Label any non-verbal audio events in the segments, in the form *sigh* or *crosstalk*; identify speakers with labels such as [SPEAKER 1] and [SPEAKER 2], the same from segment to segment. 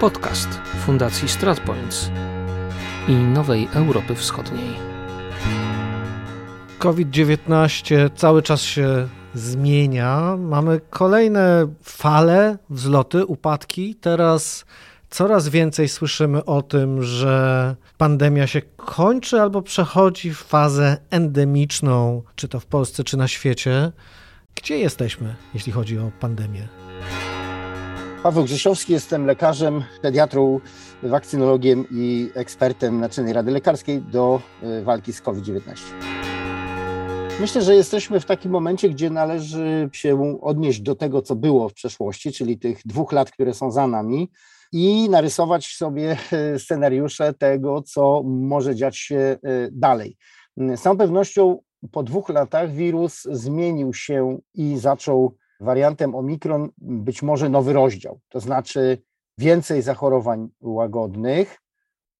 [SPEAKER 1] Podcast Fundacji StratPoints i Nowej Europy Wschodniej.
[SPEAKER 2] COVID-19 cały czas się zmienia. Mamy kolejne fale, wzloty, upadki. Teraz coraz więcej słyszymy o tym, że pandemia się kończy albo przechodzi w fazę endemiczną, czy to w Polsce, czy na świecie. Gdzie jesteśmy, jeśli chodzi o pandemię?
[SPEAKER 3] Paweł Grzesiowski, jestem lekarzem, pediatrą, wakcynologiem i ekspertem Naczelnej Rady Lekarskiej do y, walki z COVID-19. Myślę, że jesteśmy w takim momencie, gdzie należy się odnieść do tego, co było w przeszłości, czyli tych dwóch lat, które są za nami, i narysować sobie y, scenariusze tego, co może dziać się y, dalej. Z całą pewnością po dwóch latach wirus zmienił się i zaczął wariantem Omikron być może nowy rozdział, to znaczy więcej zachorowań łagodnych,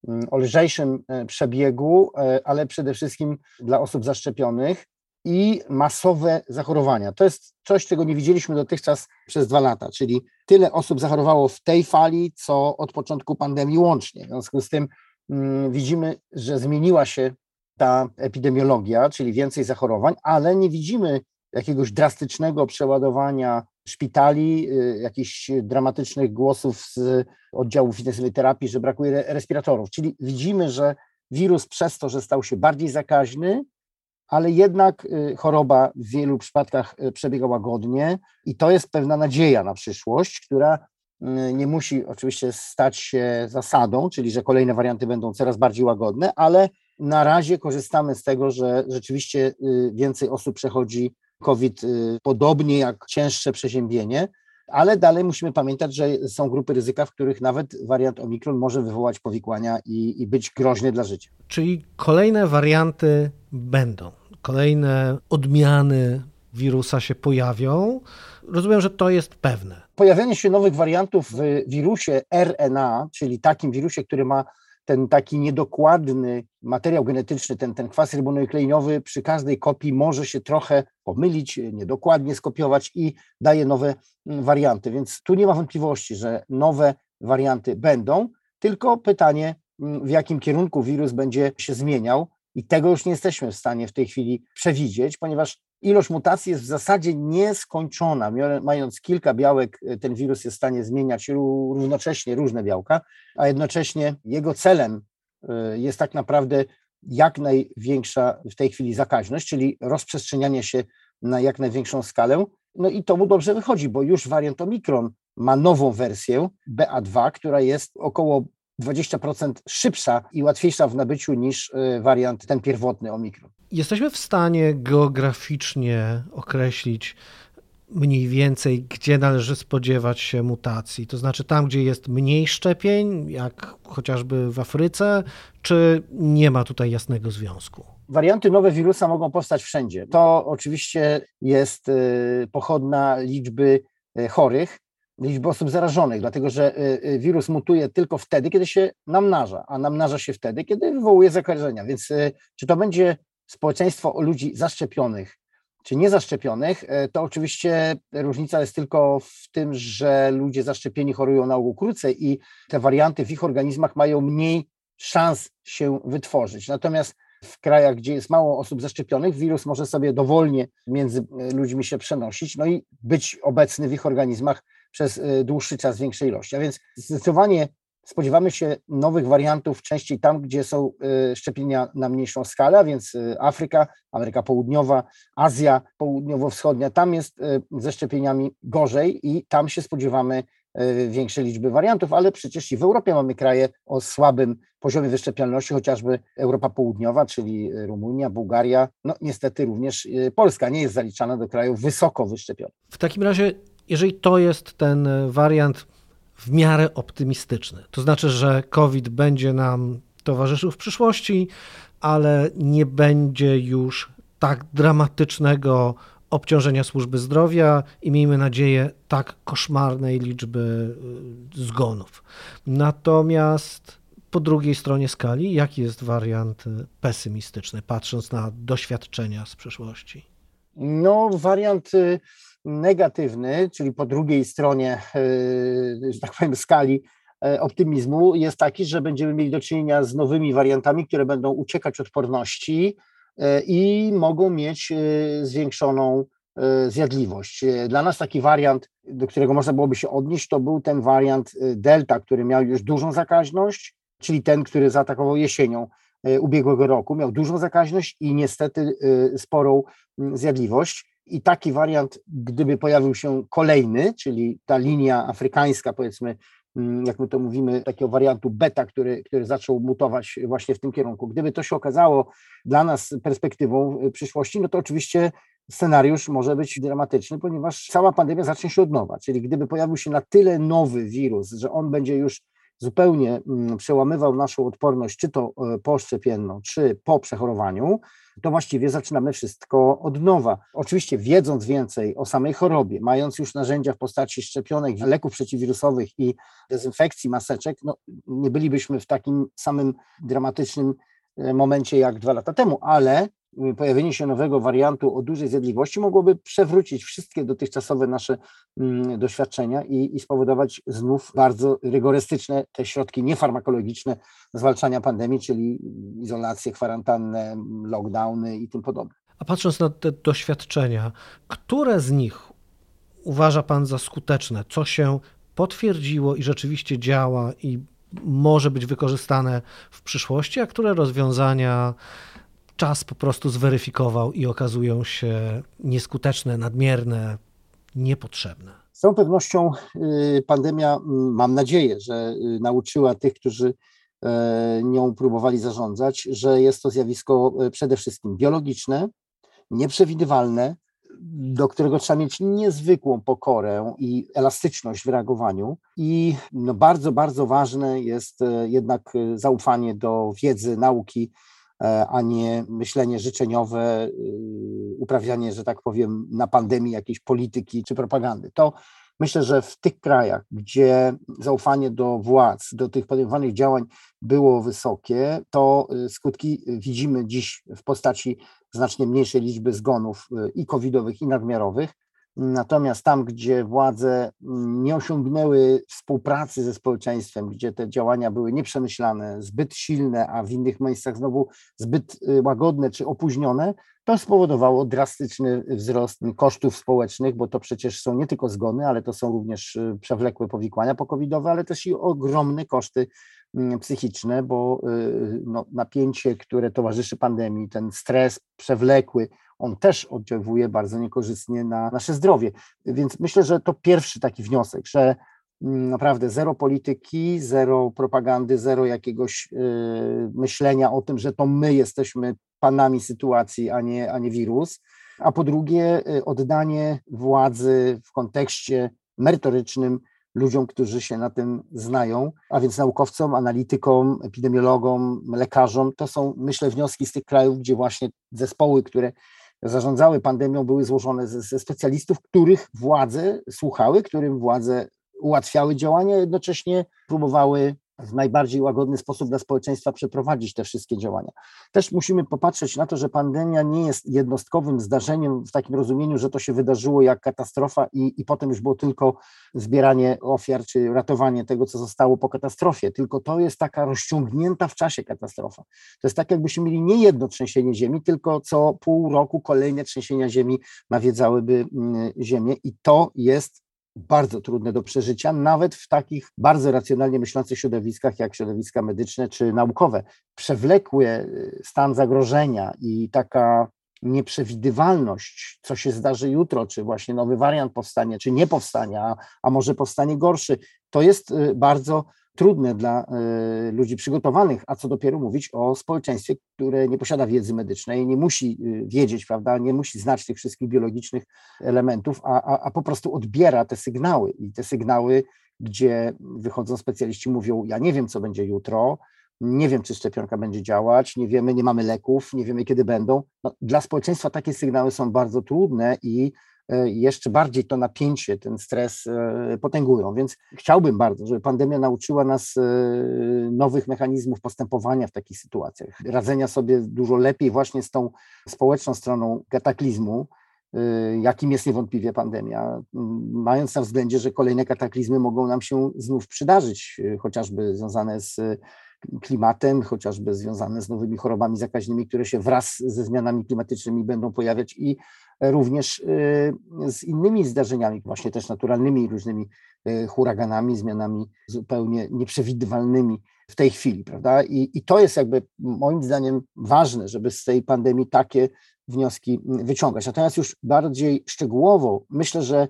[SPEAKER 3] mm, o lżejszym e, przebiegu, e, ale przede wszystkim dla osób zaszczepionych i masowe zachorowania. To jest coś, czego nie widzieliśmy dotychczas przez dwa lata, czyli tyle osób zachorowało w tej fali, co od początku pandemii łącznie. W związku z tym mm, widzimy, że zmieniła się ta epidemiologia, czyli więcej zachorowań, ale nie widzimy jakiegoś drastycznego przeładowania szpitali, y, jakichś dramatycznych głosów z oddziałów intensywnej terapii, że brakuje respiratorów. Czyli widzimy, że wirus przez to, że stał się bardziej zakaźny, ale jednak y, choroba w wielu przypadkach y, przebiega łagodnie i to jest pewna nadzieja na przyszłość, która nie musi oczywiście stać się zasadą, czyli że kolejne warianty będą coraz bardziej łagodne, ale na razie korzystamy z tego, że rzeczywiście więcej osób przechodzi COVID y, podobnie jak cięższe przeziębienie, ale dalej musimy pamiętać, że są grupy ryzyka, w których nawet wariant Omikron może wywołać powikłania i, i być groźny dla życia.
[SPEAKER 2] Czyli kolejne warianty będą, kolejne odmiany wirusa się pojawią. Rozumiem, że to jest pewne.
[SPEAKER 3] Pojawianie się nowych wariantów w wirusie RNA, czyli takim wirusie, który ma ten taki niedokładny materiał genetyczny, ten, ten kwas ribonukleiniowy przy każdej kopii może się trochę pomylić, niedokładnie skopiować i daje nowe mm, warianty. Więc tu nie ma wątpliwości, że nowe warianty będą, tylko pytanie, mm, w jakim kierunku wirus będzie się zmieniał. I tego już nie jesteśmy w stanie w tej chwili przewidzieć, ponieważ ilość mutacji jest w zasadzie nieskończona. Mając kilka białek, e, ten wirus jest w stanie zmieniać równocześnie różne białka, a jednocześnie jego celem e, jest tak naprawdę jak największa w tej chwili zakaźność, czyli rozprzestrzenianie się na jak największą skalę. No i to mu dobrze wychodzi, bo już wariant Omikron ma nową wersję BA2, która jest około 20% szybsza i łatwiejsza w nabyciu niż e, wariant ten pierwotny Omikron.
[SPEAKER 2] Jesteśmy w stanie geograficznie określić mniej więcej, gdzie należy spodziewać się mutacji? To znaczy tam, gdzie jest mniej szczepień, jak chociażby w Afryce, czy nie ma tutaj jasnego związku?
[SPEAKER 3] Warianty nowe wirusa mogą powstać wszędzie. To oczywiście jest e, pochodna liczby e, chorych, liczby osób zarażonych, dlatego że y, y, wirus mutuje tylko wtedy, kiedy się namnaża, a namnaża się wtedy, kiedy wywołuje zakażenia. Więc y, czy to będzie społeczeństwo ludzi zaszczepionych, czy niezaszczepionych, to oczywiście różnica jest tylko w tym, że ludzie zaszczepieni chorują na ogół krócej i te warianty w ich organizmach mają mniej szans się wytworzyć. Natomiast w krajach, gdzie jest mało osób zaszczepionych, wirus może sobie dowolnie między ludźmi się przenosić, no i być obecny w ich organizmach przez y, dłuższy czas większej ilości. A więc zdecydowanie spodziewamy się nowych wariantów częściej tam, gdzie są y, szczepienia na mniejszą skalę, więc y, Afryka, Ameryka Południowa, Azja Południowo-Wschodnia. Tam jest ze szczepieniami gorzej i tam się spodziewamy większej liczby wariantów, ale przecież i w Europie mamy kraje o słabym poziomie wyszczepialności, chociażby Europa Południowa, czyli Rumunia, Bułgaria, no niestety również Polska nie jest zaliczana do krajów wysoko wyszczepionych.
[SPEAKER 2] W takim razie jeżeli to jest ten wariant w miarę optymistyczny, to znaczy, że COVID będzie nam towarzyszył w przyszłości, ale nie będzie już tak dramatycznego obciążenia służby zdrowia i miejmy nadzieję tak koszmarnej liczby y, zgonów. Natomiast po drugiej stronie skali, jaki jest wariant pesymistyczny, patrząc na doświadczenia z przeszłości?
[SPEAKER 3] No, wariant negatywny, czyli po drugiej stronie, e, że tak powiem, skali, optymizmu jest taki, że będziemy mieli do czynienia z nowymi wariantami, które będą uciekać odporności i mogą mieć zwiększoną zjadliwość. Dla nas taki wariant, do którego można byłoby się odnieść, to był ten wariant Delta, który miał już dużą zakaźność, czyli ten, który zaatakował jesienią ubiegłego roku, miał dużą zakaźność i niestety sporą zjadliwość. I taki wariant, gdyby pojawił się kolejny, czyli ta linia afrykańska, powiedzmy, mm, jak my to mówimy, takiego wariantu beta, który, który zaczął mutować właśnie w tym kierunku. Gdyby to się okazało dla nas perspektywą y, przyszłości, no to oczywiście scenariusz może być dramatyczny, ponieważ cała pandemia zacznie się od nowa. Czyli gdyby pojawił się na tyle nowy wirus, że on będzie już zupełnie mm, przełamywał naszą odporność, czy to e, poszczepienną, czy po przechorowaniu, to właściwie zaczynamy wszystko od nowa. Oczywiście wiedząc więcej o samej chorobie, mając już narzędzia w postaci szczepionek, leków przeciwwirusowych i dezynfekcji maseczek, no, nie bylibyśmy w takim samym dramatycznym momencie jak dwa lata temu, ale pojawienie się nowego wariantu o dużej zjadliwości mogłoby przewrócić wszystkie dotychczasowe nasze mm, doświadczenia i, i spowodować znów bardzo rygorystyczne te środki niefarmakologiczne zwalczania pandemii, czyli izolację, kwarantannę, lockdowny i tym podobne.
[SPEAKER 2] A patrząc na te doświadczenia, które z nich uważa Pan za skuteczne? Co się potwierdziło i rzeczywiście działa i może być wykorzystane w przyszłości, a które rozwiązania czas po prostu zweryfikował i okazują się nieskuteczne, nadmierne, niepotrzebne.
[SPEAKER 3] Z całą pewnością y, pandemia, mam nadzieję, że y, nauczyła tych, którzy e, nią próbowali zarządzać, że jest to zjawisko e, przede wszystkim biologiczne, nieprzewidywalne, do którego trzeba mieć niezwykłą pokorę i elastyczność w reagowaniu. I no bardzo, bardzo ważne jest e, jednak zaufanie do wiedzy, nauki, E, a nie myślenie życzeniowe, uprawianie, że tak powiem, na pandemii jakiejś polityki czy propagandy. To myślę, że w tych krajach, gdzie zaufanie do władz, do tych podejmowanych działań było wysokie, to y, skutki widzimy dziś w postaci znacznie mniejszej liczby zgonów y, i covidowych, i nadmiarowych. Natomiast tam, gdzie władze mm, nie osiągnęły współpracy ze społeczeństwem, gdzie te działania były nieprzemyślane, zbyt silne, a w innych miejscach znowu zbyt y, łagodne czy opóźnione, to spowodowało drastyczny wzrost kosztów społecznych, bo to przecież są nie tylko zgony, ale to są również y, przewlekłe powikłania pokowidowe, ale też i ogromne koszty mm, psychiczne, bo y, no, napięcie, które towarzyszy pandemii, ten stres przewlekły, on też oddziałuje bardzo niekorzystnie na nasze zdrowie. Więc myślę, że to pierwszy taki wniosek, że mm, naprawdę zero polityki, zero propagandy, zero jakiegoś y, myślenia o tym, że to my jesteśmy panami sytuacji, a nie, a nie wirus. A po drugie, y, oddanie władzy w kontekście merytorycznym ludziom, którzy się na tym znają, a więc naukowcom, analitykom, epidemiologom, lekarzom. To są, myślę, wnioski z tych krajów, gdzie właśnie zespoły, które zarządzały pandemią, były złożone ze, ze specjalistów, których władze słuchały, którym władze ułatwiały działania, jednocześnie próbowały w najbardziej łagodny sposób dla społeczeństwa przeprowadzić te wszystkie działania. Też musimy popatrzeć na to, że pandemia nie jest jednostkowym zdarzeniem w takim rozumieniu, że to się wydarzyło jak katastrofa i, i potem już było tylko zbieranie ofiar czy ratowanie tego, co zostało po katastrofie, tylko to jest taka rozciągnięta w czasie katastrofa. To jest tak, jakbyśmy mieli nie jedno trzęsienie ziemi, tylko co pół roku kolejne trzęsienia ziemi nawiedzałyby mm, ziemię i to jest bardzo trudne do przeżycia, nawet w takich bardzo racjonalnie myślących środowiskach jak środowiska medyczne czy naukowe. Przewlekły y, stan zagrożenia i taka nieprzewidywalność, co się zdarzy jutro, czy właśnie nowy wariant powstanie, czy nie powstanie, a, a może powstanie gorszy, to jest y, bardzo trudne dla e, ludzi przygotowanych, a co dopiero mówić o społeczeństwie, które nie posiada wiedzy medycznej, nie musi e, wiedzieć, prawda, nie musi znać tych wszystkich biologicznych elementów, a, a, a po prostu odbiera te sygnały i te sygnały, gdzie wychodzą specjaliści, mówią, ja nie wiem, co będzie jutro, nie wiem, czy szczepionka będzie działać, nie wiemy, nie mamy leków, nie wiemy, kiedy będą. No, dla społeczeństwa takie sygnały są bardzo trudne i jeszcze bardziej to napięcie, ten stres e, potęgują. Więc chciałbym bardzo, żeby pandemia nauczyła nas e, nowych mechanizmów postępowania w takich sytuacjach, radzenia sobie dużo lepiej właśnie z tą społeczną stroną kataklizmu, jakim jest niewątpliwie pandemia, mając na względzie, że kolejne kataklizmy mogą nam się znów przydarzyć, chociażby związane z klimatem, chociażby związane z nowymi chorobami zakaźnymi, które się wraz ze zmianami klimatycznymi będą pojawiać i również y, z innymi zdarzeniami, właśnie też naturalnymi, różnymi y, huraganami, zmianami zupełnie nieprzewidywalnymi w tej chwili, prawda? I, I to jest jakby moim zdaniem ważne, żeby z tej pandemii takie wnioski wyciągać. Natomiast już bardziej szczegółowo myślę, że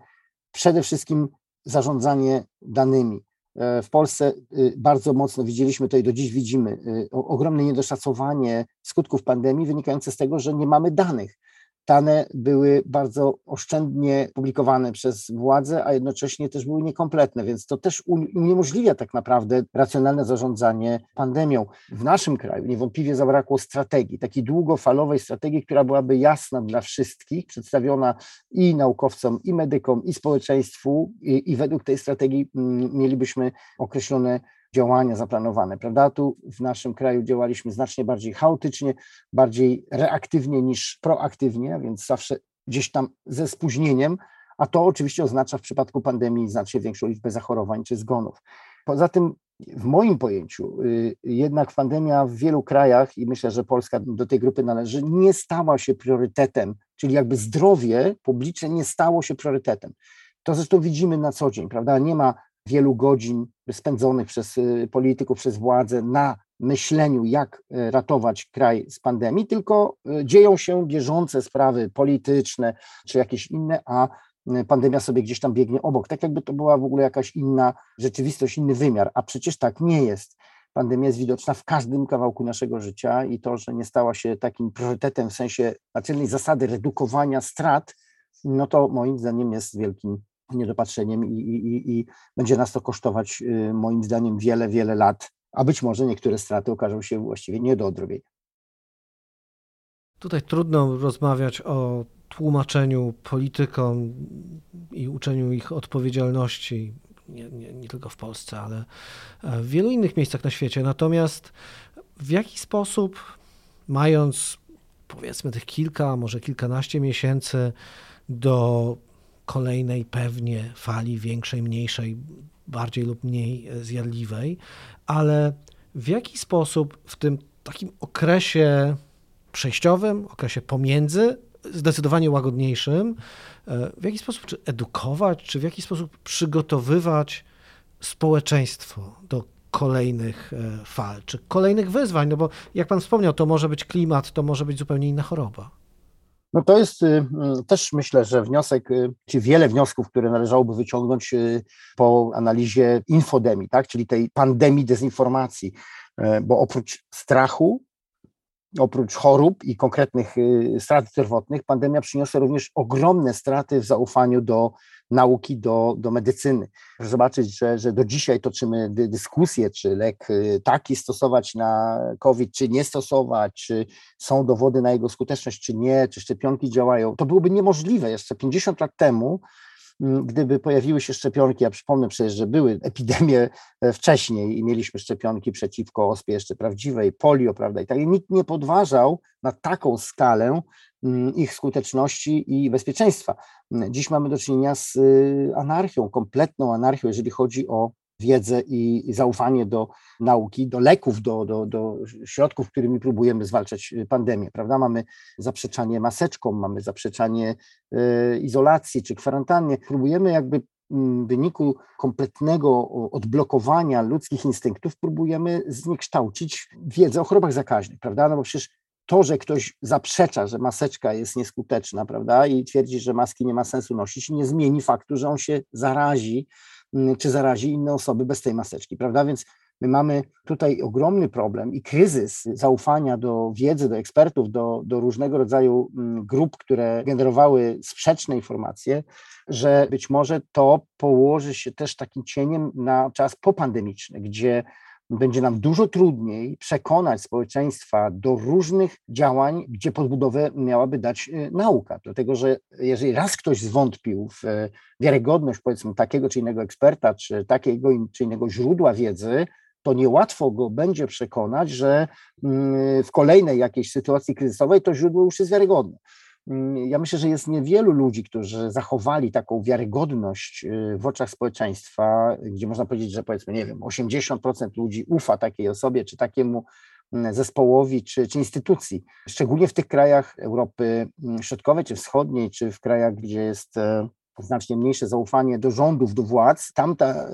[SPEAKER 3] przede wszystkim zarządzanie danymi, w Polsce y, bardzo mocno widzieliśmy to i do dziś widzimy y, ogromne niedoszacowanie skutków pandemii wynikające z tego, że nie mamy danych dane były bardzo oszczędnie publikowane przez władze, a jednocześnie też były niekompletne, więc to też uniemożliwia tak naprawdę racjonalne zarządzanie pandemią. W naszym kraju niewątpliwie zabrakło strategii, takiej długofalowej strategii, która byłaby jasna dla wszystkich, przedstawiona i naukowcom, i medykom, i społeczeństwu, i, i według tej strategii mm, mielibyśmy określone działania zaplanowane, prawda? Tu w naszym kraju działaliśmy znacznie bardziej chaotycznie, bardziej reaktywnie niż proaktywnie, więc zawsze gdzieś tam ze spóźnieniem, a to oczywiście oznacza w przypadku pandemii znacznie większą liczbę zachorowań czy zgonów. Poza tym w moim pojęciu y, jednak pandemia w wielu krajach, i myślę, że Polska do tej grupy należy, nie stała się priorytetem, czyli jakby zdrowie publiczne nie stało się priorytetem. To zresztą widzimy na co dzień, prawda? Nie ma wielu godzin spędzonych przez y, polityków, przez władze na myśleniu, jak y, ratować kraj z pandemii, tylko y, dzieją się bieżące sprawy polityczne czy jakieś inne, a pandemia sobie gdzieś tam biegnie obok, tak jakby to była w ogóle jakaś inna rzeczywistość, inny wymiar, a przecież tak nie jest. Pandemia jest widoczna w każdym kawałku naszego życia i to, że nie stała się takim priorytetem w sensie naczelnej zasady redukowania strat, no to moim zdaniem jest wielkim niedopatrzeniem i, i, i będzie nas to kosztować y, moim zdaniem wiele, wiele lat, a być może niektóre straty okażą się właściwie nie do odrobienia.
[SPEAKER 2] Tutaj trudno rozmawiać o tłumaczeniu politykom i uczeniu ich odpowiedzialności, nie, nie, nie, tylko w Polsce, ale w wielu innych miejscach na świecie. Natomiast w jaki sposób, mając powiedzmy tych kilka, może kilkanaście miesięcy do kolejnej pewnie fali większej, mniejszej, bardziej lub mniej zjadliwej, ale w jaki sposób w tym takim okresie przejściowym, okresie pomiędzy, zdecydowanie łagodniejszym, e, w jaki sposób czy edukować, czy w jaki sposób przygotowywać społeczeństwo do kolejnych e, fal, czy kolejnych wyzwań, no bo jak pan wspomniał, to może być klimat, to może być zupełnie inna choroba.
[SPEAKER 3] No to jest y, y, też myślę, że wniosek, y, czy wiele wniosków, które należałoby wyciągnąć po analizie infodemii, tak, czyli tej pandemii dezinformacji, bo oprócz strachu, oprócz chorób i konkretnych strat zdrowotnych, pandemia przyniosła również ogromne straty w zaufaniu do nauki do, do medycyny. Proszę zobaczyć, że, że do dzisiaj toczymy dyskusję, czy lek y, taki stosować na COVID, czy nie stosować, czy są dowody na jego skuteczność, czy nie, czy szczepionki działają. To byłoby niemożliwe jeszcze 50 lat temu, mm, gdyby pojawiły się szczepionki, ja przypomnę przecież, że były epidemie e, wcześniej i mieliśmy szczepionki przeciwko ospie jeszcze prawdziwej, polio, prawda, i tak, nikt nie podważał na taką skalę ich skuteczności i bezpieczeństwa. Dziś mamy do czynienia z y, anarchią, kompletną anarchią, jeżeli chodzi o wiedzę i zaufanie do nauki, do leków, do, do, do środków, którymi próbujemy zwalczać y, pandemię, prawda? Mamy zaprzeczanie maseczkom, mamy zaprzeczanie y, izolacji czy kwarantannie. Próbujemy jakby mm, w wyniku kompletnego odblokowania ludzkich instynktów próbujemy zniekształcić wiedzę o chorobach zakaźnych, prawda? No bo przecież to, że ktoś zaprzecza, że maseczka jest nieskuteczna, prawda, i twierdzi, że maski nie ma sensu nosić, nie zmieni faktu, że on się zarazi, mm, czy zarazi inne osoby bez tej maseczki, prawda? Więc my mamy tutaj ogromny problem i kryzys zaufania do wiedzy, do ekspertów, do, do różnego rodzaju mm, grup, które generowały sprzeczne informacje, że być może to położy się też takim cieniem na czas popandemiczny, gdzie będzie nam dużo trudniej przekonać społeczeństwa do różnych działań, gdzie podbudowę miałaby dać y, nauka. Dlatego, że jeżeli raz ktoś zwątpił w e, wiarygodność, powiedzmy, takiego czy innego eksperta, czy takiego czy innego źródła wiedzy, to niełatwo go będzie przekonać, że mm, w kolejnej jakiejś sytuacji kryzysowej to źródło już jest wiarygodne. Mm, ja myślę, że jest niewielu ludzi, którzy zachowali taką wiarygodność y, w oczach społeczeństwa, gdzie można powiedzieć, że powiedzmy, nie wiem, 80% ludzi ufa takiej osobie czy takiemu mm, zespołowi czy, czy instytucji, szczególnie w tych krajach Europy mm, Środkowej czy Wschodniej, czy w krajach, gdzie jest e, znacznie mniejsze zaufanie do rządów, do władz, tam ta e,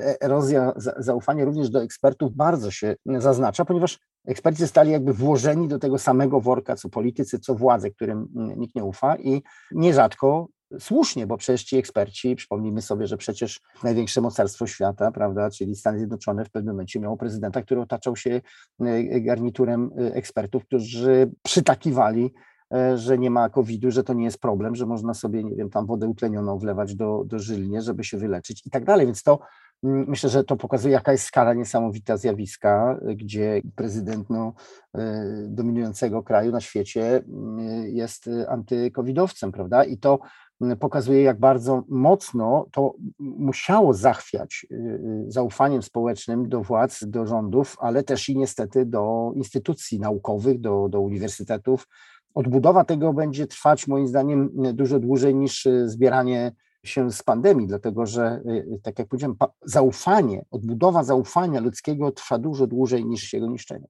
[SPEAKER 3] e, erozja zaufania również do ekspertów bardzo się zaznacza, ponieważ eksperci zostali jakby włożeni do tego samego worka, co politycy, co władze, którym nikt nie ufa i nierzadko słusznie, bo przecież ci eksperci, przypomnijmy sobie, że przecież największe mocarstwo świata, prawda, czyli Stany Zjednoczone w pewnym momencie miało prezydenta, który otaczał się e, garniturem ekspertów, którzy przytakiwali E, że nie ma COVID-u, że to nie jest problem, że można sobie, nie wiem, tam wodę utlenioną wlewać do, do żylnie, żeby się wyleczyć i tak dalej. Więc to mm, myślę, że to pokazuje, jaka jest skala niesamowita zjawiska, gdzie prezydent no, e, dominującego kraju na świecie mm, jest antykowidowcem, prawda? I to mm, pokazuje, jak bardzo mocno to musiało zachwiać y, y, zaufaniem społecznym do władz, do rządów, ale też i niestety do instytucji naukowych, do, do uniwersytetów, odbudowa tego będzie trwać moim zdaniem dużo dłużej niż y, zbieranie się z pandemii, dlatego że, y, y, tak jak powiedziałem, zaufanie, odbudowa zaufania ludzkiego trwa dużo dłużej niż jego niszczenie.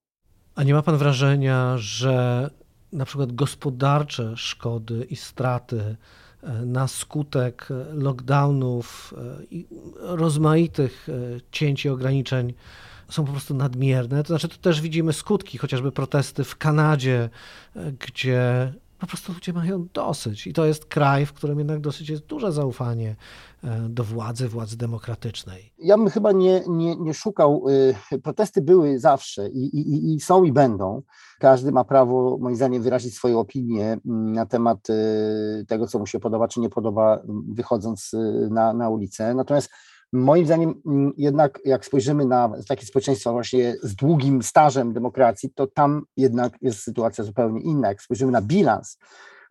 [SPEAKER 2] A nie ma pan wrażenia, że na przykład gospodarcze szkody i straty e, na skutek e, lockdownów e, i rozmaitych cięć i ograniczeń są po prostu nadmierne. To znaczy, to też widzimy skutki, chociażby protesty w Kanadzie, gdzie po prostu ludzie mają dosyć. I to jest kraj, w którym jednak dosyć jest duże zaufanie e, do władzy, władzy demokratycznej.
[SPEAKER 3] Ja bym chyba nie, nie, nie szukał. E, protesty były zawsze i, i, i są i będą. Każdy ma prawo, moim zdaniem, wyrazić swoją opinię mm, na temat tego, co mu się podoba, czy nie podoba, wychodząc na, na ulicę. Natomiast Moim zdaniem mm, jednak jak spojrzymy na takie społeczeństwa właśnie z długim stażem demokracji, to tam jednak jest sytuacja zupełnie inna. Jak spojrzymy na bilans,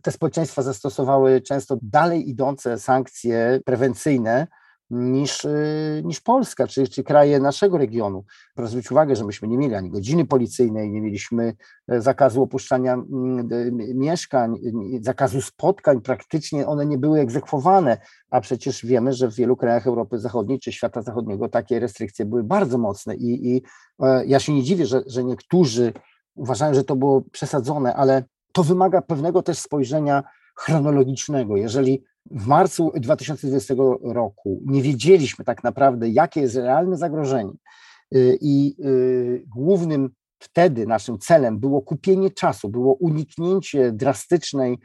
[SPEAKER 3] te społeczeństwa zastosowały często dalej idące sankcje prewencyjne, niż, y, niż Polska, czy, czy kraje naszego regionu. Proszę zwrócić uwagę, że myśmy nie mieli ani godziny policyjnej, nie mieliśmy e, zakazu opuszczania mieszkań, zakazu spotkań, praktycznie one nie były egzekwowane, a przecież wiemy, że w wielu krajach Europy Zachodniej czy świata zachodniego takie restrykcje były bardzo mocne i, i e, ja się nie dziwię, że, że niektórzy uważają, że to było przesadzone, ale to wymaga pewnego też spojrzenia chronologicznego. Jeżeli w marcu 2020 roku nie wiedzieliśmy tak naprawdę, jakie jest realne zagrożenie y, i y, głównym wtedy naszym celem było kupienie czasu, było uniknięcie drastycznej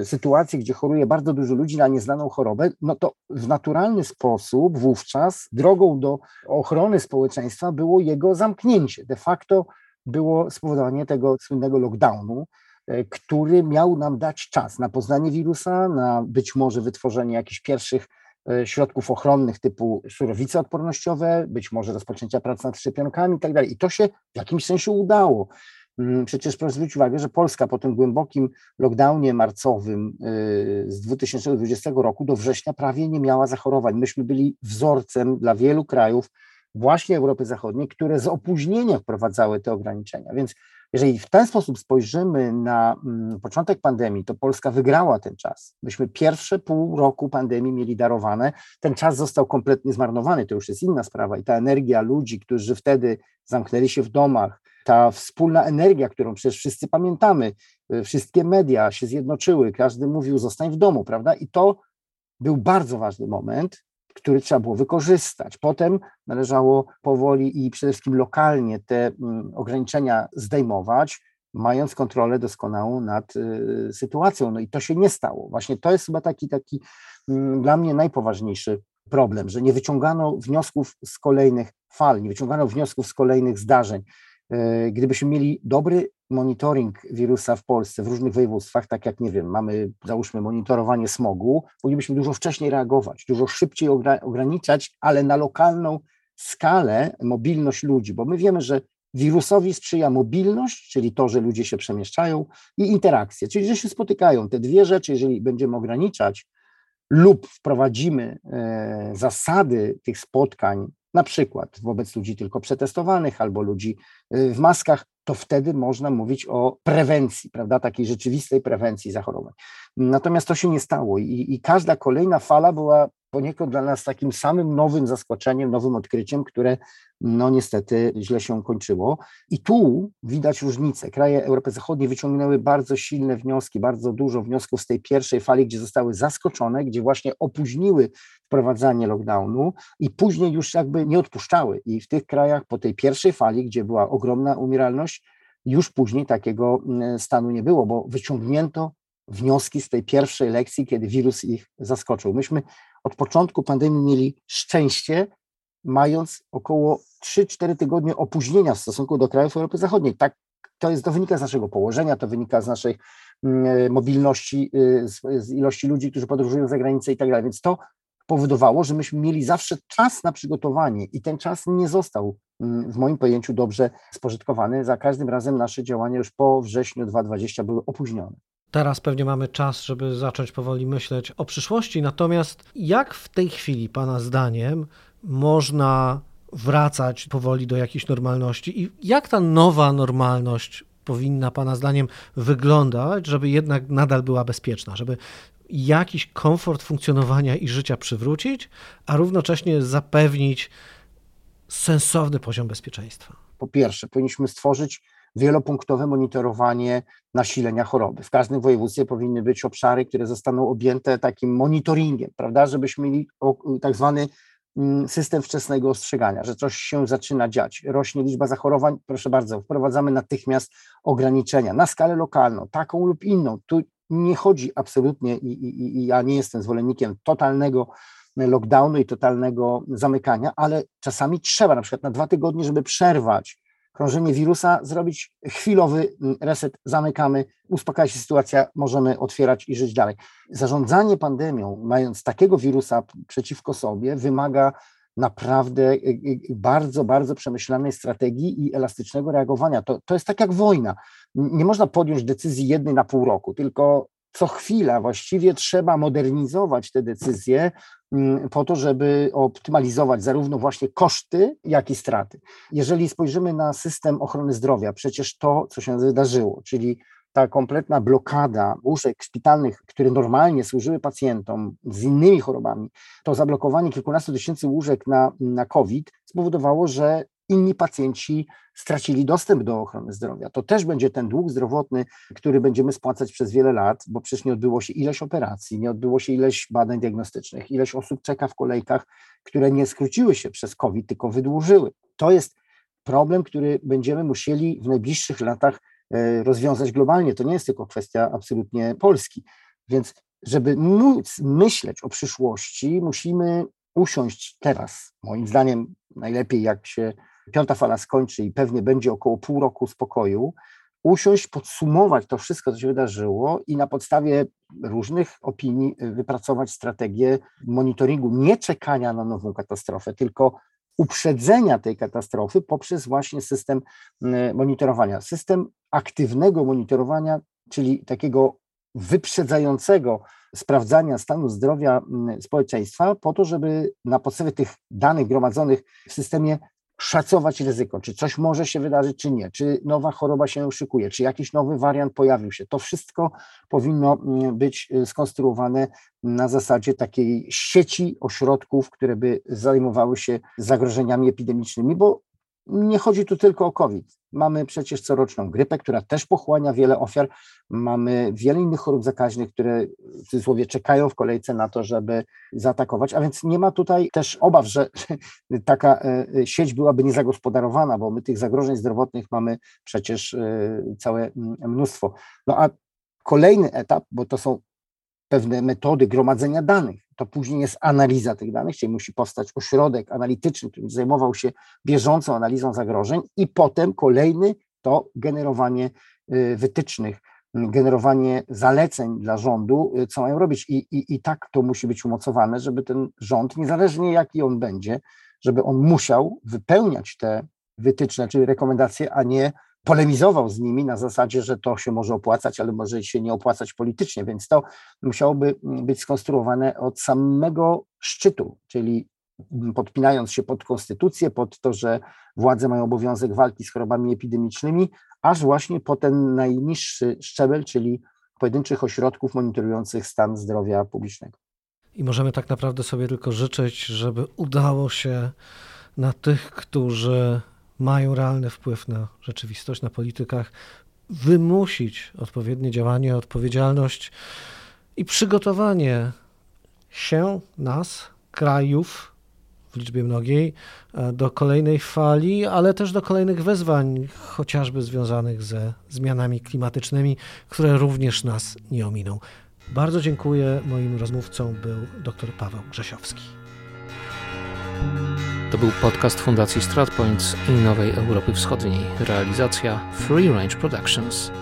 [SPEAKER 3] y, sytuacji, gdzie choruje bardzo dużo ludzi na nieznaną chorobę, no to w naturalny sposób wówczas drogą do ochrony społeczeństwa było jego zamknięcie. De facto było spowodowanie tego słynnego lockdownu, który miał nam dać czas na poznanie wirusa, na być może wytworzenie jakichś pierwszych e, środków ochronnych typu surowice odpornościowe, być może rozpoczęcia prac nad szczepionkami i tak. I to się w jakimś sensie udało. Mm, przecież proszę zwrócić uwagę, że Polska po tym głębokim lockdownie marcowym e, z 2020 roku do września prawie nie miała zachorowań. Myśmy byli wzorcem dla wielu krajów właśnie Europy Zachodniej, które z opóźnieniem wprowadzały te ograniczenia. Więc jeżeli w ten sposób spojrzymy na mm, początek pandemii, to Polska wygrała ten czas. Myśmy pierwsze pół roku pandemii mieli darowane. Ten czas został kompletnie zmarnowany, to już jest inna sprawa. I ta energia ludzi, którzy wtedy zamknęli się w domach, ta wspólna energia, którą przecież wszyscy pamiętamy, y, wszystkie media się zjednoczyły, każdy mówił zostań w domu, prawda? I to był bardzo ważny moment, który trzeba było wykorzystać. Potem należało powoli i przede wszystkim lokalnie te mm, ograniczenia zdejmować, mając kontrolę doskonałą nad y, sytuacją. No i to się nie stało. Właśnie to jest chyba taki, taki mm, dla mnie najpoważniejszy problem, że nie wyciągano wniosków z kolejnych fal, nie wyciągano wniosków z kolejnych zdarzeń. Y, gdybyśmy mieli dobry monitoring wirusa w Polsce, w różnych województwach, tak jak, nie wiem, mamy, załóżmy, monitorowanie smogu, powinniśmy dużo wcześniej reagować, dużo szybciej ograniczać, ale na lokalną skalę mobilność ludzi, bo my wiemy, że wirusowi sprzyja mobilność, czyli to, że ludzie się przemieszczają, i interakcje, czyli że się spotykają. Te dwie rzeczy, jeżeli będziemy ograniczać lub wprowadzimy e, zasady tych spotkań, na przykład wobec ludzi tylko przetestowanych albo ludzi e, w maskach, to wtedy można mówić o prewencji, prawda, takiej rzeczywistej prewencji zachorowań. Natomiast to się nie stało i, i każda kolejna fala była poniekąd dla nas takim samym nowym zaskoczeniem, nowym odkryciem, które no niestety źle się kończyło. I tu widać różnicę. Kraje Europy Zachodniej wyciągnęły bardzo silne wnioski, bardzo dużo wniosków z tej pierwszej fali, gdzie zostały zaskoczone, gdzie właśnie opóźniły wprowadzanie lockdownu i później już jakby nie odpuszczały. I w tych krajach po tej pierwszej fali, gdzie była ogromna umieralność, już później takiego mm, stanu nie było, bo wyciągnięto wnioski z tej pierwszej lekcji, kiedy wirus ich zaskoczył. Myśmy od początku pandemii mieli szczęście, mając około 3-4 tygodnie opóźnienia w stosunku do krajów Europy Zachodniej. Tak, to, jest, to wynika z naszego położenia, to wynika z naszej mm, mobilności, y, z, z ilości ludzi, którzy podróżują za granicę i tak dalej. Więc to powodowało, że myśmy mieli zawsze czas na przygotowanie i ten czas nie został mm, w moim pojęciu dobrze spożytkowany. Za każdym razem nasze działania już po wrześniu 2020 były opóźnione.
[SPEAKER 2] Teraz pewnie mamy czas, żeby zacząć powoli myśleć o przyszłości. Natomiast jak w tej chwili, Pana zdaniem, można wracać powoli do jakiejś normalności i jak ta nowa normalność powinna Pana zdaniem wyglądać, żeby jednak nadal była bezpieczna, żeby jakiś komfort funkcjonowania i życia przywrócić, a równocześnie zapewnić sensowny poziom bezpieczeństwa?
[SPEAKER 3] Po pierwsze, powinniśmy stworzyć wielopunktowe monitorowanie nasilenia choroby. W każdym województwie powinny być obszary, które zostaną objęte takim monitoringiem, prawda, żebyśmy mieli tak zwany mm, system wczesnego ostrzegania, że coś się zaczyna dziać, rośnie liczba zachorowań, proszę bardzo, wprowadzamy natychmiast ograniczenia na skalę lokalną, taką lub inną. Tu nie chodzi absolutnie i, i, i ja nie jestem zwolennikiem totalnego lockdownu i totalnego zamykania, ale czasami trzeba na przykład na dwa tygodnie, żeby przerwać krążenie wirusa, zrobić chwilowy mm, reset, zamykamy, uspokaja się sytuacja, możemy otwierać i żyć dalej. Zarządzanie pandemią, mając takiego wirusa przeciwko sobie, wymaga naprawdę y, y, bardzo, bardzo przemyślanej strategii i elastycznego reagowania. To, to jest tak jak wojna. Nie można podjąć decyzji jednej na pół roku, tylko co chwila właściwie trzeba modernizować te decyzje po to, żeby optymalizować zarówno właśnie koszty, jak i straty. Jeżeli spojrzymy na system ochrony zdrowia, przecież to, co się wydarzyło, czyli ta kompletna blokada łóżek szpitalnych, które normalnie służyły pacjentom z innymi chorobami, to zablokowanie kilkunastu tysięcy łóżek na, na COVID spowodowało, że inni pacjenci stracili dostęp do ochrony zdrowia. To też będzie ten dług zdrowotny, który będziemy spłacać przez wiele lat, bo przecież nie odbyło się ileś operacji, nie odbyło się ileś badań diagnostycznych, ileś osób czeka w kolejkach, które nie skróciły się przez COVID, tylko wydłużyły. To jest problem, który będziemy musieli w najbliższych latach e, rozwiązać globalnie. To nie jest tylko kwestia absolutnie Polski. Więc żeby móc myśleć o przyszłości, musimy usiąść teraz, moim zdaniem najlepiej jak się piąta fala skończy i pewnie będzie około pół roku spokoju, usiąść, podsumować to wszystko, co się wydarzyło i na podstawie różnych opinii wypracować strategię monitoringu, nie czekania na nową katastrofę, tylko uprzedzenia tej katastrofy poprzez właśnie system monitorowania. System aktywnego monitorowania, czyli takiego wyprzedzającego sprawdzania stanu zdrowia społeczeństwa, po to, żeby na podstawie tych danych gromadzonych w systemie szacować ryzyko, czy coś może się wydarzyć, czy nie, czy nowa choroba się szykuje, czy jakiś nowy wariant pojawił się. To wszystko powinno mm, być y, skonstruowane na zasadzie takiej sieci ośrodków, które by zajmowały się zagrożeniami epidemicznymi, bo nie chodzi tu tylko o COVID. Mamy przecież coroczną grypę, która też pochłania wiele ofiar. Mamy wiele innych chorób zakaźnych, które w cudzysłowie czekają w kolejce na to, żeby zaatakować. A więc nie ma tutaj też obaw, że *laughs* taka e, sieć byłaby niezagospodarowana, bo my tych zagrożeń zdrowotnych mamy przecież e, całe mnóstwo. No a kolejny etap, bo to są pewne metody gromadzenia danych. To później jest analiza tych danych, czyli musi powstać ośrodek analityczny, który zajmował się bieżącą analizą zagrożeń, i potem kolejny to generowanie y, wytycznych, generowanie zaleceń dla rządu, y, co mają robić. I, i, I tak to musi być umocowane, żeby ten rząd, niezależnie jaki on będzie, żeby on musiał wypełniać te wytyczne czy rekomendacje, a nie polemizował z nimi na zasadzie, że to się może opłacać, ale może się nie opłacać politycznie, więc to musiałoby być skonstruowane od samego szczytu, czyli podpinając się pod konstytucję, pod to, że władze mają obowiązek walki z chorobami epidemicznymi, aż właśnie po ten najniższy szczebel, czyli pojedynczych ośrodków monitorujących stan zdrowia publicznego.
[SPEAKER 2] I możemy tak naprawdę sobie tylko życzyć, żeby udało się na tych, którzy mają realny wpływ na rzeczywistość, na politykach, wymusić odpowiednie działanie, odpowiedzialność i przygotowanie się, nas, krajów w liczbie mnogiej, e, do kolejnej fali, ale też do kolejnych wyzwań, chociażby związanych ze zmianami klimatycznymi, które również nas nie ominą. Bardzo dziękuję. Moim rozmówcą był dr Paweł Grzesiowski.
[SPEAKER 1] To był podcast Fundacji StratPoints i Nowej Europy Wschodniej. Realizacja Free Range Productions.